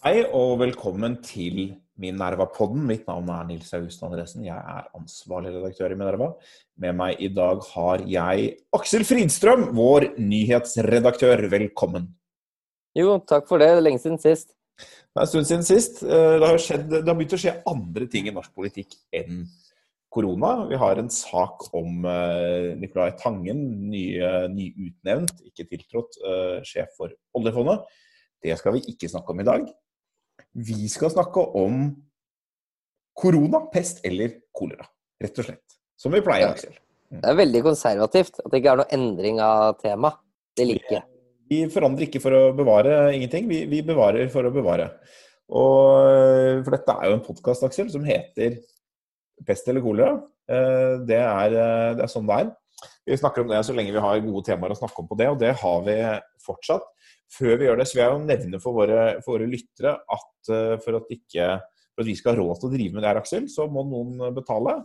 Hei og velkommen til Minerva-podden. Mitt navn er Nils August Andresen. Jeg er ansvarlig redaktør i Minerva. Med meg i dag har jeg Aksel Fridstrøm, vår nyhetsredaktør. Velkommen. Jo, takk for det. Det er lenge siden sist. Det er en stund siden sist. Eh, det har, skjedd, det har begynt å skje andre ting i norsk politikk enn korona. Vi har en sak om uh, Nicolai Tangen, nyutnevnt, ny ikke tiltrådt, uh, sjef for oljefondet. Det skal vi ikke snakke om i dag. Vi skal snakke om korona, pest eller kolera. Rett og slett. Som vi pleier, Aksel. Mm. Det er veldig konservativt at det ikke er noe endring av tema. Det liker jeg. Vi forandrer ikke for å bevare ingenting, vi, vi bevarer for å bevare. Og, for dette er jo en podkast, Aksel, som heter Pest eller kolera. Eh, det er, eh, det er sånn det er. Vi snakker om det så lenge vi har gode temaer å snakke om på det, og det har vi fortsatt. Før vi gjør det, så vil jeg jo nevne for våre, for våre lyttere at uh, for at, ikke, for at vi skal ha råd til å drive med det her, Aksel, så må noen betale.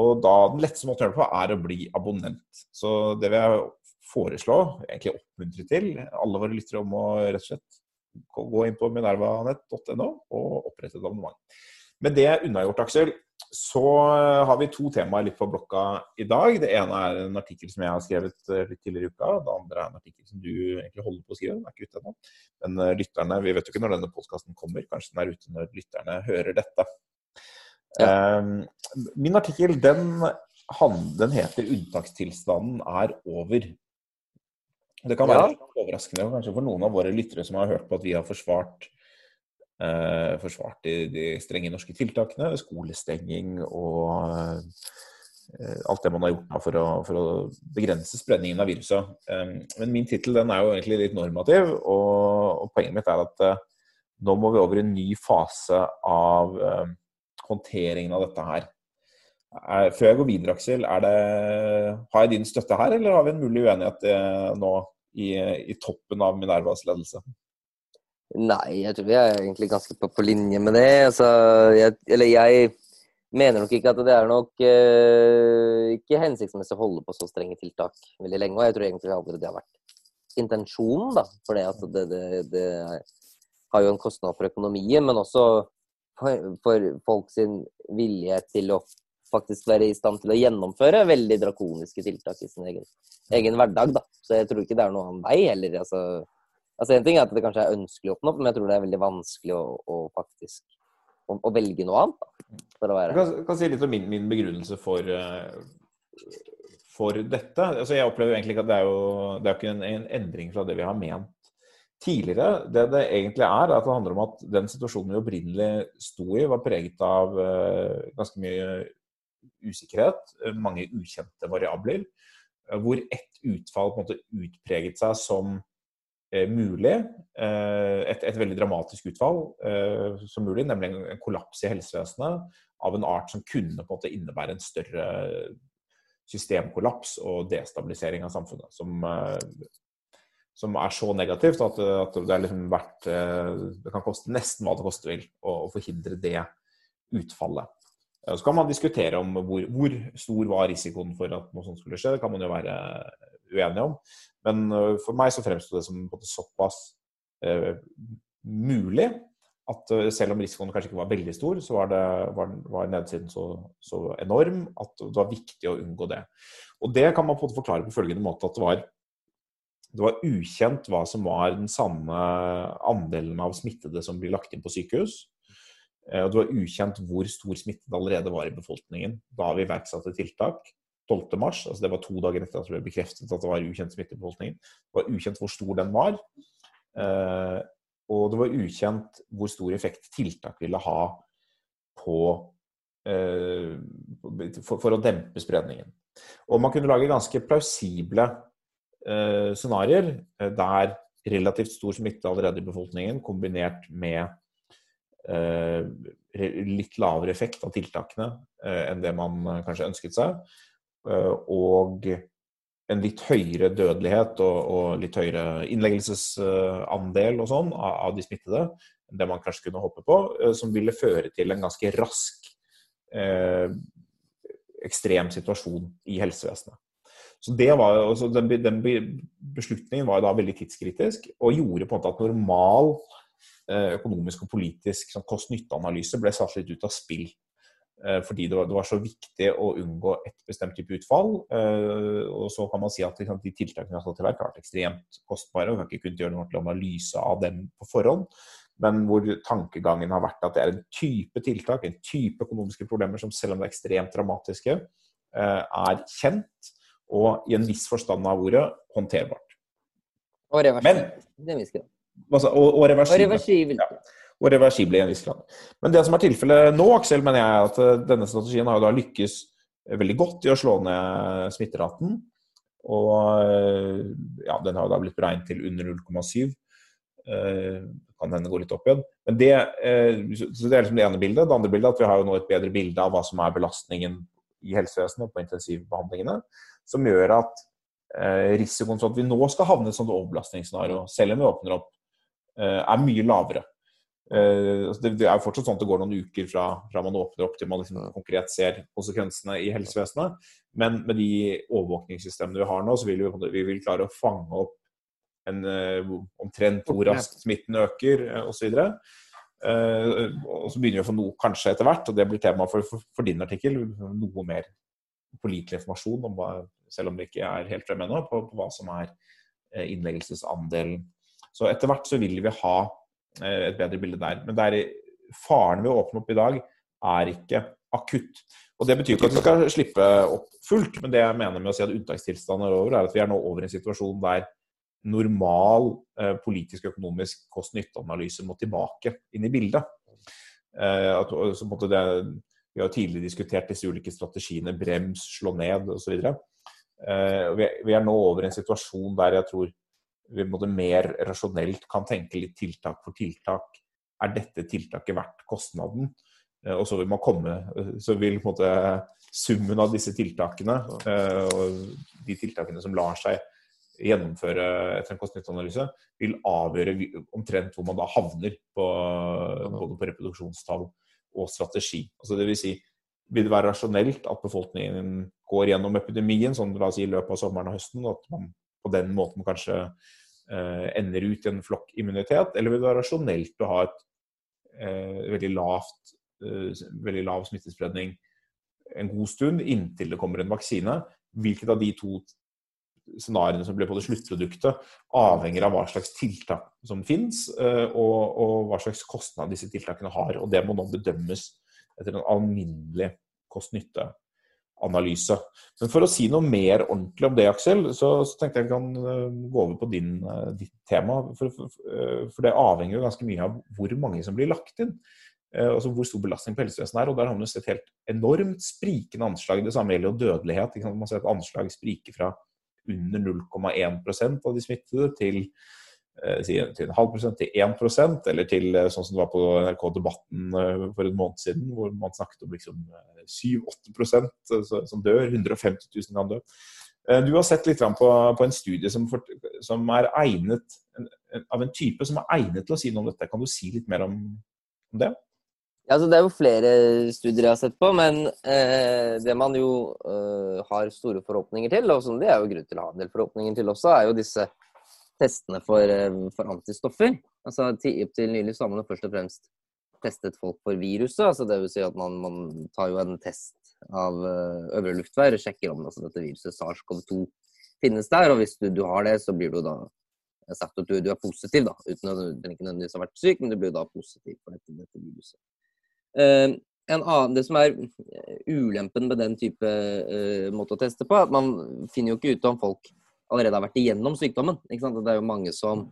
Og da den letteste måten å gjøre det på, er å bli abonnent. Så det vil jeg foreslå, egentlig oppmuntre til, alle våre lyttere om å rett og slett gå inn på minervanett.no og opprette et abonnement. Med det unnagjort, Aksel, så eh, har vi to temaer litt på blokka i dag. Det ene er en artikkel som jeg har skrevet eh, litt tidligere i uka. Det andre er en artikkel som du egentlig holder på å skrive. Den er ikke ute ennå. Men eh, lytterne, vi vet jo ikke når denne postkassen kommer. Kanskje den er ute når lytterne hører dette. Ja. Min artikkel den, den, heter 'Unntakstilstanden er over'. Det kan være ja. overraskende kanskje for noen av våre lyttere som har hørt på at vi har forsvart eh, forsvart de, strenge norske tiltakene, skolestenging og eh, alt det man har gjort for å, for å, begrense spredningen av viruset. Eh, men min tittel er jo egentlig litt normativ, og, og poenget mitt er at eh, nå må vi over i en ny fase av eh, håndteringen av dette her. Før jeg går videre, Aksel, det, har jeg din støtte her, eller har vi en mulig uenighet eh, nå i, i toppen av Minervas ledelse? Nei, jeg tror vi er egentlig ganske på, på linje med det. Altså, jeg, eller jeg mener nok ikke at det er nok eh, ikke hensiktsmessig å holde på så strenge tiltak veldig lenge. Og jeg tror egentlig aldri det har vært intensjonen, da. For det, altså, det, det, det har jo en kostnad for økonomien, men også for, for folk sin vilje til å faktisk være i stand til å gjennomføre veldig drakoniske tiltak i sin egen, egen hverdag. Da. Så jeg tror ikke det er noen vei heller. altså Altså En ting er at det kanskje er ønskelig å oppnå, men jeg tror det er veldig vanskelig å, å faktisk å, å, velge noe annet. Da, for å være. Jeg kan, kan si litt om min, min begrunnelse for, uh, for dette. Altså Jeg opplever egentlig ikke at det er jo det er ikke en, en endring fra det vi har ment tidligere. Det det egentlig er, er at det handler om at den situasjonen vi opprinnelig sto i, var preget av uh, ganske mye usikkerhet, mange ukjente variabler, hvor ett utfall på en måte utpreget seg som Eh, mulig. Eh, et, et, veldig dramatisk utfall eh, som mulig, nemlig en, kollaps i helsevesenet av en art som kunne på en måte innebære en større systemkollaps og destabilisering av samfunnet. Som, som er så negativt at, at det, liksom vært, det kan koste nesten hva det koste vil å forhindre det utfallet. Så kan man diskutere om hvor, hvor, stor var risikoen for at noe sånt skulle skje. Det kan man jo være uenig om. Men øh, for meg så fremsto det som såpass eh, mulig at øh, selv om risikoen kanskje ikke var veldig stor, så var, det, var, var nedsiden så, så, enorm at det var viktig å unngå det. Og det kan man på en måte forklare på følgende måte at det var, det var ukjent hva som var den samme andelen av smittede som blir lagt inn på sykehus. Eh, og det var ukjent hvor stor smitte det allerede var i befolkningen da vi iverksatte tiltak. 12. mars, altså det var to dager etter at det ble bekreftet at det var ukjent smitte i befolkningen. Det var ukjent hvor stor den var. Eh, og det var ukjent hvor stor effekt tiltak ville ha på eh, for, å dempe spredningen. Og man kunne lage ganske plausible eh, scenarioer der relativt stor smitte allerede i befolkningen kombinert med litt lavere effekt av tiltakene eh, enn det man kanskje ønsket seg, Eh, og en litt høyere dødelighet og, litt høyere innleggelsesandel og sånn av, de smittede enn det man kanskje kunne håpe på, eh, som ville føre til en ganske rask eh, ekstrem situasjon i helsevesenet. Så var, altså den, beslutningen var da veldig tidskritisk og gjorde på en måte at normal økonomisk og politisk sånn kost-nytte-analyse ble satt litt ut av spill. Fordi det var, det var, så viktig å unngå et bestemt type utfall. Og så kan man si at liksom, de tiltakene vi har satt i verk, har vært ekstremt kostbare. og Vi har ikke kunnet gjøre noen ordentlig analyse av dem på forhånd. Men hvor tankegangen har vært at det er en type tiltak, en type økonomiske problemer som selv om det er ekstremt dramatiske, er kjent og i en viss forstand av ordet håndterbart. Og reversible. Altså, og, og reversible. Og reversible. Ja. Og reversible i en viss grad. Men det som er tilfellet nå, Aksel, mener jeg at eh, denne strategien har jo da lykkes veldig godt i å slå ned smitteraten. Og eh, ja, den har jo da blitt beregnet til under 0,7. Eh, kan hende gå litt opp igjen. Men det, eh, så det er liksom det ene bildet. Det andre bildet er at vi har jo nå et bedre bilde av hva som er belastningen i helsevesenet på intensivbehandlingene. Som gjør at eh, risikoen for at vi nå skal havne i et sånt overbelastningsscenario, selv om vi åpner opp, eh, er mye lavere. Eh, altså det, er jo fortsatt sånn at det går noen uker fra, fra man åpner opp til man liksom konkret ser konsekvensene i helsevesenet. Men med de overvåkningssystemene vi har nå, så vil vi, vi vil klare å fange opp en, uh, omtrent hvor raskt smitten øker osv. Og så begynner vi å få noe kanskje etter hvert, og det blir tema for, for, for din artikkel, noe mer pålitelig informasjon, om hva, selv om det ikke er helt fremme ennå, på, på, hva som er innleggelsesandelen. Så etter hvert så vil vi ha uh, et bedre bilde der. Men der, faren ved å åpne opp i dag er ikke akutt. Og Det betyr ikke at vi skal slippe opp fullt, men det jeg mener med å si at unntakstilstanden er over, er at vi er nå over i en situasjon der normal eh, politisk økonomisk kost-nytte-analyse må tilbake inn i bildet. Eh, at, så, det, vi har tidligere diskutert disse ulike strategiene, brems, slå ned osv. Eh, vi, vi er nå over i en situasjon der jeg tror vi både mer rasjonelt kan tenke litt tiltak for tiltak. Er dette tiltaket verdt kostnaden? Eh, og så vil man komme Så vil på en måte summen av disse tiltakene, eh, og de tiltakene som lar seg gjennomføre etter en kost-nytte-analyse, vil avgjøre omtrent hvor man da havner på, både på reproduksjonstall og strategi. Altså det vil si, vil det være rasjonelt at befolkningen går gjennom epidemien sånn la oss si, i løpet av sommeren og høsten, at man den måten kanskje eh, ender ut i en flokkimmunitet? Eller vil det være rasjonelt å ha et eh, veldig lavt, eh, veldig lav smittespredning en god stund inntil det kommer en vaksine? Hvilket av de to scenarioene som blir på det sluttproduktet, avhenger av hva slags tiltak som finnes, og, og, hva slags kostnad disse tiltakene har. Og det må nå bedømmes etter en alminnelig kost-nytte-analyse. Men for å si noe mer ordentlig om det, Aksel, så, så tenkte jeg vi kan eh, gå over på din, eh, ditt tema. For, for, for, det avhenger jo ganske mye av hvor mange som blir lagt inn. Altså hvor stor belastning på helsevesenet er. og Der har man jo sett helt enormt sprikende anslag. Det samme gjelder jo dødelighet. Man ser et anslag spriker fra under 0,1% av de smittede til eh, til en halv prosent til 1% eller til eh, sånn som det var på NRK Debatten eh, for en måned siden, hvor man snakket om liksom 7-8% som dør. 150 000 kan dø. Du har sett litt på, på en studie som, for, som er egnet, av en type som er egnet til å si noe om dette. Kan du si litt mer om, om det? Ja, altså Det er jo flere studier jeg har sett på, men eh, det man jo eh, har store forhåpninger til, og som det er jo grunn til å ha en del forhåpninger til også, er jo disse testene for, eh, for antistoffer. Altså opptil nylig så har man først og fremst testet folk for viruset. altså det vil si at man, man tar jo en test av uh, øvre luftvei og sjekker om altså, dette viruset SARS-CoV-2 finnes der. og Hvis du, du, har det, så blir du da sagt at du, du er positiv, da, uten at du ikke nødvendigvis har vært syk, men du blir da positiv for dette, dette viruset. Uh, en annen, det som er ulempen med den type uh, måte å teste på, er at man finner jo ikke ut om folk allerede har vært igjennom sykdommen. Det er jo mange som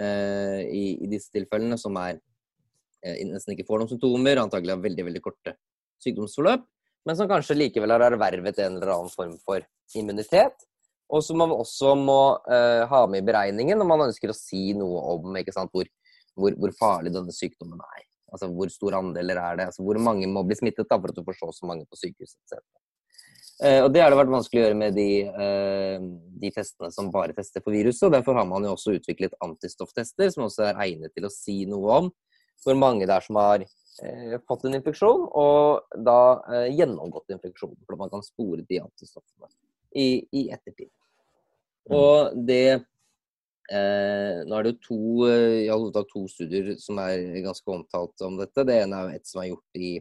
eh, i, i, disse tilfellene som er eh, nesten ikke får noen symptomer, antagelig har veldig veldig korte sykdomsforløp, men som kanskje likevel har ervervet en eller annen form for immunitet. Og som man også må ha med i beregningen når man ønsker å si noe om sant, hvor, hvor, hvor farlig denne sykdommen er. Altså hvor stor andeler er det? Altså hvor mange må bli smittet da, for at du får så så mange på sykehuset etc. Eh, og Det har det vært vanskelig å gjøre med de, eh, de, testene som bare tester for viruset. og Derfor har man jo også utviklet antistofftester, som også er egnet til å si noe om hvor mange det er som har eh, fått en infeksjon, og da gjennomgått infeksjonen. For man kan spore de antistoffene i, i ettertid. Mm. Og det Eh, nå er det jo to, i all hovedsak to studier som er ganske omtalt om dette. Det ene er jo et som er gjort i,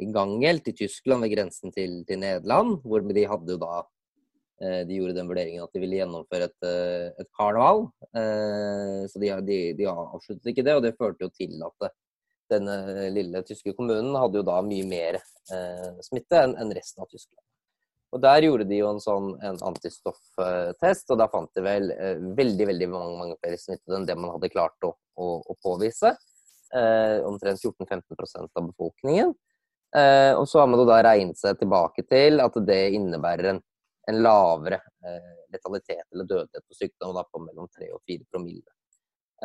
i Gangelt i Tyskland, ved grensen til, til Nederland. Hvor de hadde jo da de gjorde den vurderingen at de ville gjennomføre et, et karneval. Så de, de, de, avsluttet ikke det, og det førte jo til at denne lille tyske kommunen hadde jo da mye mer smitte enn resten av Tyskland. Og Der gjorde de jo en sånn en antistofftest, og da fant de vel eh, veldig veldig mange, mange flere smittede enn det man hadde klart å, å, å påvise. Eh, omtrent 14-15 av befolkningen. Eh, og så har man da regnet seg tilbake til at det innebærer en, en lavere eh, letalitet eller dødelighet på sykdom, da på mellom 3 og 4 promille.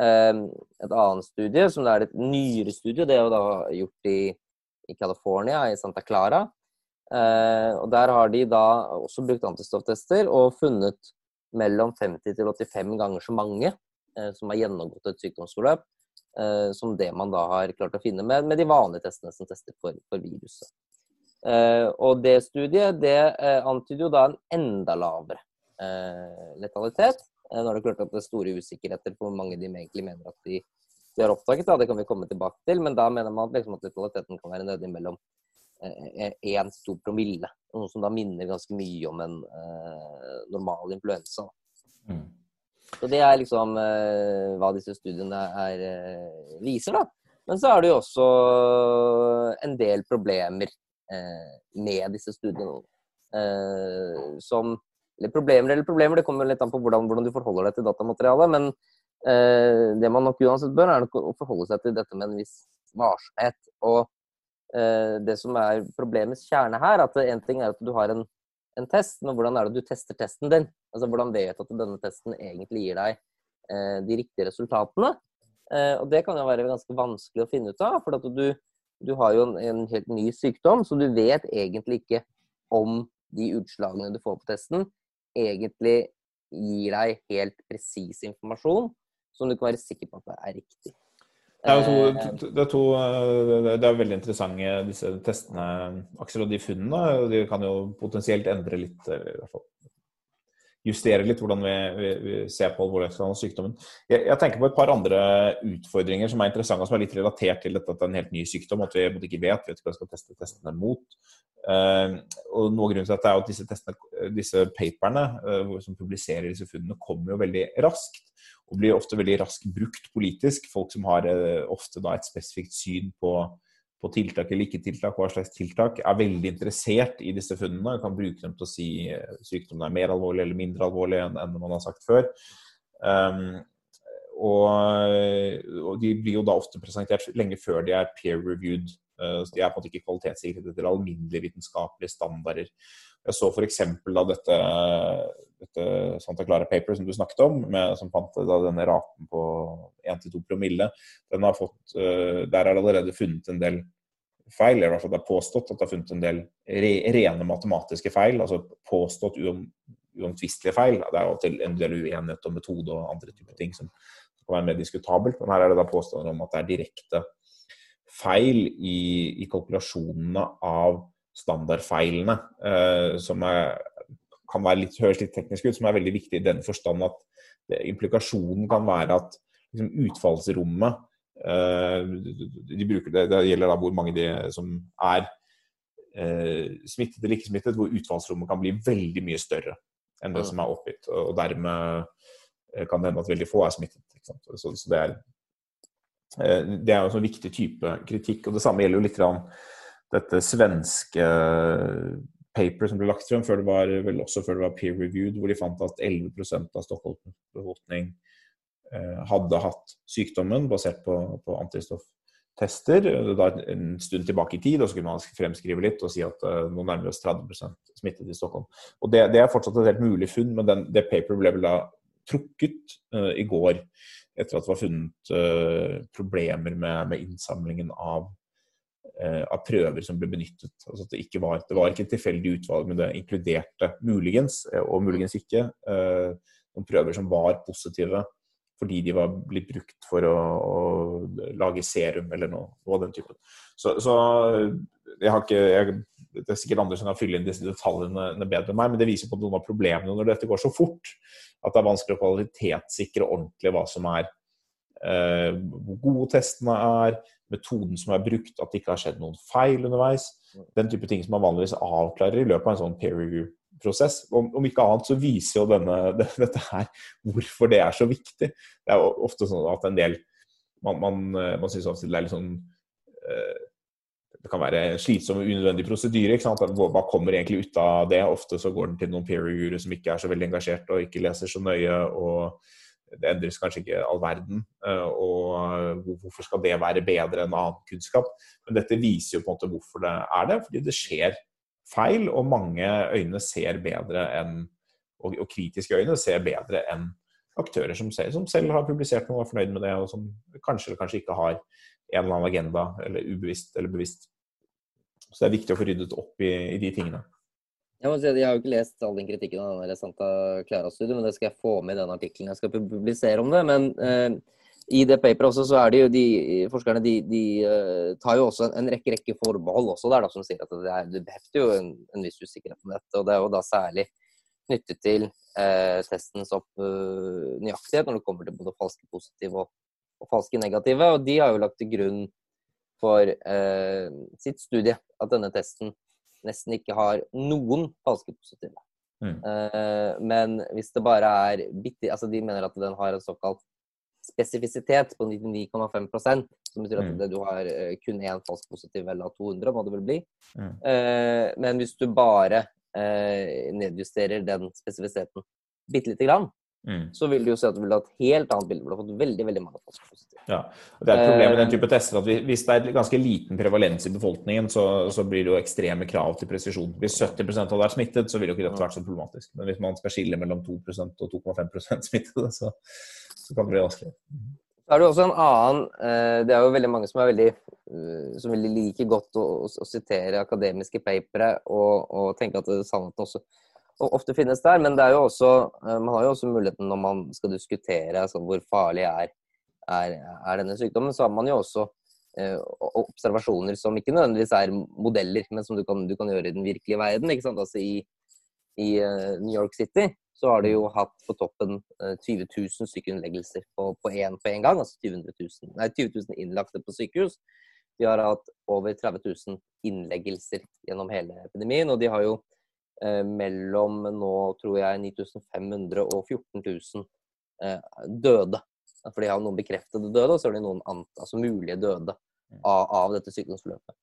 Eh, et annet studie, som er et nyere studie, det er jo da gjort i, i California, i Santa Clara. Eh, og Der har de da også brukt antistofftester og funnet mellom 50 til 85 ganger så mange eh, som har gjennomgått et sykdomsforløp, som det man da har klart å finne med, med de vanlige testene som tester for, for viruset. og det studiet det antyder jo da en enda lavere letalitet. Nå er det klart at det er store usikkerheter på hvor mange de egentlig mener at de, de har oppdaget. Da. Det kan vi komme tilbake til, men da mener man liksom at letaliteten kan være nede mellom 1-2 eh, promille. Noe som da minner ganske mye om en normal influensa. Mm. Så Det er liksom uh, hva disse studiene er, uh, viser, da. Men så er det jo også en del problemer med disse studiene. som Eller problemer eller problemer, det kommer litt an på hvordan, hvordan du forholder deg til datamaterialet. Men det man nok uansett bør, er å forholde seg til dette med en viss varsomhet. Og Eh, det som er problemets kjerne her, at en ting er at du har en, en, test, men hvordan er det du tester testen din? Altså Hvordan vet du at denne testen egentlig gir deg eh, de riktige resultatene? Eh, og Det kan jo være ganske vanskelig å finne ut av, for at du, du har jo en, en, helt ny sykdom, så du vet egentlig ikke om de utslagene du får på testen, egentlig gir deg helt presis informasjon som du kan være sikker på at det er riktig. Det er, to, eh, det, er to, eh, det er veldig interessante disse testene, Aksel, og de funnene. De kan jo potensielt endre litt, eller i hvert fall justere litt hvordan vi, vi, vi ser på alvorlighetsgraden av sykdommen. Jeg, jeg, tenker på et par andre utfordringer som er interessante, som er litt relatert til dette at det er en helt ny sykdom, at vi ikke vet, vet ikke hva vi skal teste testene mot. Og Noe av grunnen til dette er at disse, testene, disse paperne som publiserer disse funnene, kommer jo veldig raskt og blir ofte veldig raskt brukt politisk. Folk som har eh, ofte da et spesifikt syn på, på tiltak eller ikke tiltak, hva slags tiltak, er veldig interessert i disse funnene og kan bruke dem til å si eh, sykdommen er mer alvorlig eller mindre alvorlig enn, enn man har sagt før. Um, og, og, de blir jo da ofte presentert lenge før de er peer-reviewed. Uh, de er på en måte ikke kvalitetssikret etter alminnelige vitenskapelige standarder. Jeg så f.eks. da dette, dette, Santa Clara Paper som du snakket om, med, som fant da denne raten på 1-2 promille. Fått, uh, der er det allerede funnet en del feil, i hvert fall det er påstått at det er funnet en del re, rene matematiske feil. Altså påstått uom, uomtvistelige feil. Det er jo til en del uenighet om metode og andre typer ting som kan være mer diskutabelt. Men her er det da påstander om at det er direkte feil i, i kalkulasjonene av standardfeilene, eh, som er, kan være litt, høres litt teknisk ut, som er veldig viktig i den forstand at implikasjonen kan være at liksom, utfallsrommet eh, de bruker det, det gjelder da hvor mange de som er eh, smittet eller ikke smittet, hvor utfallsrommet kan bli veldig mye større enn det som er oppgitt. Og dermed eh, kan det hende at veldig få er smittet. Så, så, det er det er jo en sånn viktig type kritikk. og Det samme gjelder jo litt dette svenske paper som ble lagt frem, før det var, vel også før det var peer-reviewed, hvor de fant at 11% av Stockholms befolkning eh, hadde hatt sykdommen basert på, på antistofftester. Da en stund tilbake i tid, og så kunne man fremskrive litt og si at uh, nå nærmer vi oss 30 smittet i Stockholm. Og det, det, er fortsatt et helt mulig funn, men den, det paper ble vel da trukket uh, i går etter at det var funnet problemer med, med innsamlingen av Eh, av prøver som ble benyttet. Altså det, var, det var ikke et tilfeldig utvalg, men det inkluderte muligens, eh, og muligens ikke, eh, noen prøver som var positive fordi de var blitt brukt for å, å lage serum eller noe, noe, av den typen. Så, så jeg har ikke jeg, det er sikkert andre som kan fylle inn disse detaljene bedre enn meg, men det viser på noen av problemene når dette går så fort. At det er vanskelig å kvalitetssikre ordentlig hva som er eh, hvor gode testene er, metoden som er brukt, at det ikke har skjedd noen feil underveis. Den type ting som man vanligvis avklarer i løpet av en sånn peer review-prosess. Om, om, ikke annet så viser jo denne, dette her hvorfor det er så viktig. Det er jo ofte sånn at en del Man, man, eh, man syns ofte det er litt sånn eh, det kan være slitsom og unødvendig prosedyre. Hva kommer egentlig ut av det? Ofte så går den til noen peer reviewere som ikke er så veldig engasjert og ikke leser så nøye. og Det endres kanskje ikke all verden. Eh, og hvorfor skal det være bedre enn annen kunnskap? Men dette viser jo på en måte hvorfor det er det. Fordi det skjer feil, og mange øyne ser bedre enn og, og kritiske øyne ser bedre enn aktører som, ser, som selv har publisert noe og er fornøyd med det, og som kanskje eller kanskje ikke har en eller annen agenda, eller ubevisst eller bevisst. Så det er viktig å få ryddet opp i, i de tingene. Jeg, må si at jeg har jo ikke lest all den kritikken av denne Santa Clara-studioet, men det skal jeg få med i den artikkelen jeg skal publisere om det. Men uh, i det paperet også, så er det jo de forskerne de, de uh, tar jo også en, en, rekke rekke forbehold også der, da, som sier at det, er, det behefter jo en, en, viss usikkerhet med dette. Og det er jo da særlig knyttet til uh, testens opp, nøyaktighet når det kommer til både falske positive og og falske negative. Og de har jo lagt til grunn for sitt studie at denne testen nesten ikke har noen falske positive. Mm. Eh, men hvis det bare er bitte Altså de mener at den har en såkalt spesifisitet på 99,5% som betyr at mm. du har eh, kun én falsk positiv eller 200, må det vel bli. Mm. Eh, men hvis du bare eh, nedjusterer den spesifisiteten bitte lite grann, Mm. så vil du jo se at du vil ha et helt annet bilde. Du har fått veldig veldig mange falske positive. Ja, og Det er et problem med den type tester at hvis det er ganske liten prevalens i befolkningen, så, så blir det jo ekstreme krav til presisjon. Hvis 70% av det er smittet, så vil jo ikke dette vært så problematisk. Men hvis man skal skille mellom 2% og 2,5% smittede, så, så, kan det bli vanskelig. Så er det også en annen eh, Det er jo veldig mange som er veldig eh, som vil like godt å, å, sitere akademiske papere og, og tenke at sannheten også og ofte finnes der. Men det er jo også, eh, man har jo også muligheten når man skal diskutere altså, hvor farlig er, er, er, denne sykdommen, så har man jo også eh, observasjoner som ikke nødvendigvis er modeller, men som du kan, du kan gjøre i den virkelige verden. Altså i, i uh, New York City så har de jo hatt på toppen uh, 20 000 sykeinnleggelser på, på, en, på en gang. Altså 20 000, nei, 20 000 innlagte på sykehus. De har hatt over 30 000 innleggelser gjennom hele epidemien. Og de har jo Eh, mellom nå, tror jeg, 9500 og 14 000 eh, døde. For de har noen bekreftede døde, og så har de noen ant, altså mulige døde mm. av, av dette sykdomsforløpet.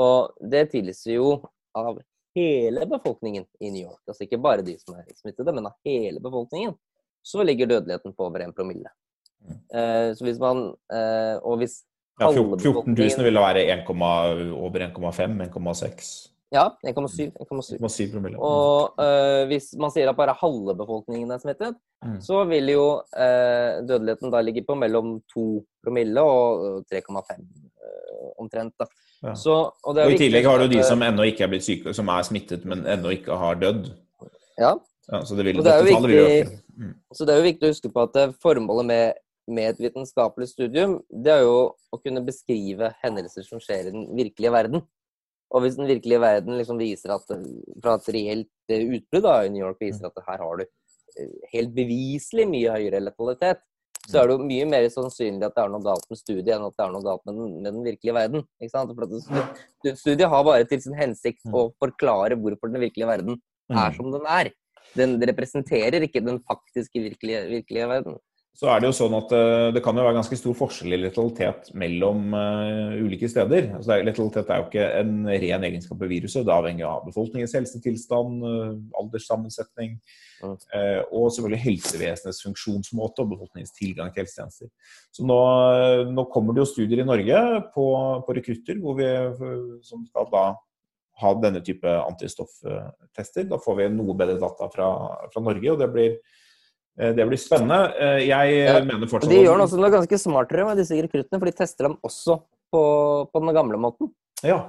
Og det tilsier jo av hele befolkningen i New York, altså ikke bare de som er smittede, men av hele befolkningen, så ligger dødeligheten på over 1 promille. Mm. Eh, så hvis man eh, Og hvis ja, 14 000 ville være 1, over 1,5, 1,6? Ja, 1,7 promille. Og uh, hvis man sier at bare halve befolkningen er smittet, mm. så vil jo uh, dødeligheten da ligge på mellom 2 promille og 3,5 uh, eh, omtrent. da. Ja. Så, og, og, I tillegg har du de som ennå ikke er blitt syke, som er smittet, men ennå ikke har dødd. Ja. ja så det, vil, det viktig, vil. Mm. Så det er jo viktig å huske på at formålet med, med et vitenskapelig studium, det er jo å kunne beskrive hendelser som skjer i den virkelige verden. Og hvis den virkelige verden liksom viser at fra et reelt eh, utbrudd i New York viser at her har du eh, helt beviselig mye høyere letalitet, så er det jo mye mer sannsynlig at det er noe galt med studiet enn at det er noe galt med den, med den virkelige verden. Ikke sant? For studiet har bare til sin hensikt å forklare hvorfor den virkelige verden er som den er. Den representerer ikke den faktiske virkelige, virkelige verden så er det jo sånn at uh, det kan jo være ganske stor forskjell i letalitet mellom uh, ulike steder. Altså, letalitet er jo ikke en ren egenskap ved viruset. Det avhenger av befolkningens helsetilstand, uh, alderssammensetning mm. og selvfølgelig helsevesenets funksjonsmåte og befolkningens tilgang til helsetjenester. Så nå, nå, kommer det jo studier i Norge på, på rekrutter hvor vi, som skal da ha denne type antistofftester. Da får vi noe bedre data fra, fra Norge, og det blir Eh, det blir spennende. Eh, jeg ja, mener fortsatt De gjør noe ganske smartere med disse rekruttene, for de tester dem også på, på den gamle måten. Ja.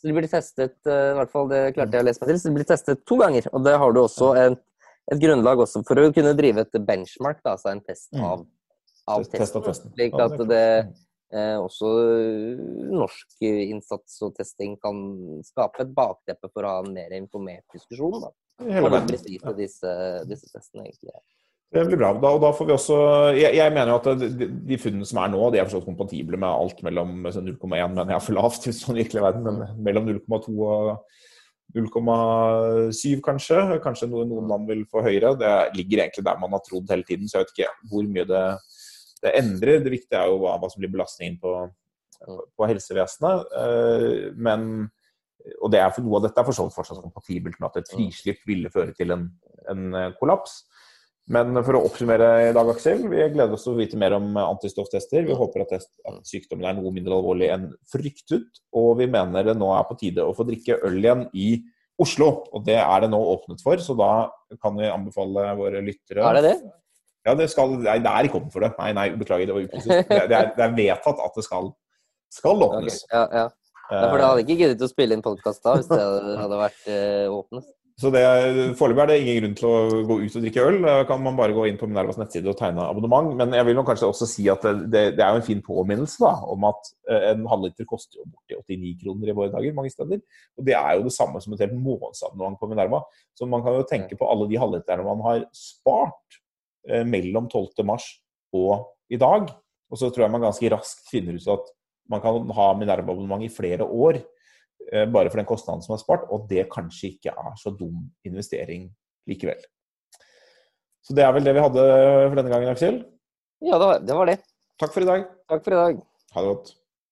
Så de blir testet, eh, i hvert fall det klarte jeg å lese meg til, så de blir testet to ganger. Og det har du også et, et grunnlag også for å kunne drive et benchmark, da, altså en test mm. av, av testen. testen. Slik at det, eh, også norsk innsats og testing kan skape et bakteppe for å ha en mer informert diskusjon. da. Hele presise disse, disse testene egentlig er. Det blir bra. Da, og da får vi også Jeg, jeg mener jo at de, de funnene som er nå, de er forstått kompatible med alt mellom altså 0,1 mener jeg er for lavt i sånn virkelig verden, men mellom 0,2 og 0,7 kanskje. Kanskje noen, noen land vil få høyere. Det ligger egentlig der man har trodd hele tiden, så jeg vet ikke hvor mye det, det endrer. Det viktige er jo hva, hva som blir belastningen på, på helsevesenet. Eh, men og det er for Noe av dette er for så vidt fortsatt kompatibelt med at et frislipp ville føre til en, en eh, kollaps. Men for å oppsummere i dag, Aksel, vi gleder oss til å vite mer om antistofftester. Vi håper at, test, at sykdommen er noe mindre alvorlig enn fryktet. Og vi mener det nå er på tide å få drikke øl igjen i Oslo. Og det er det nå åpnet for, så da kan vi anbefale våre lyttere Er det det? Ja, det, skal, nei, det er ikke åpent for det. Nei, nei, beklager, det var upresist. Det, det, det er vedtatt at det skal, skal åpnes. åpnes. Ja, ja. ja, for da hadde jeg ikke giddet å spille inn podkast da, hvis det hadde vært uh, åpnet. Så det, Foreløpig er det ingen grunn til å gå ut og drikke øl. Da kan man bare gå inn på Minervas nettside og tegne abonnement. Men jeg vil nok kanskje også si at det, det, er jo en fin påminnelse da, om at eh, en halvliter koster jo borti 89 kroner i våre dager mange steder. Og det er jo det samme som et helt månedsabonnement på Minerva. Så man kan jo tenke på alle de halvliterne man har spart eh, mellom 12. mars og i dag. Og så tror jeg man ganske raskt finner ut at man kan ha Minerva-abonnement i flere år bare for den kostnaden som er spart, og det kanskje ikke er så dum investering likevel. Så det er vel det vi hadde for denne gangen, Aksel. Ja, det var det. Takk for i dag. Takk for i dag. Ha det godt.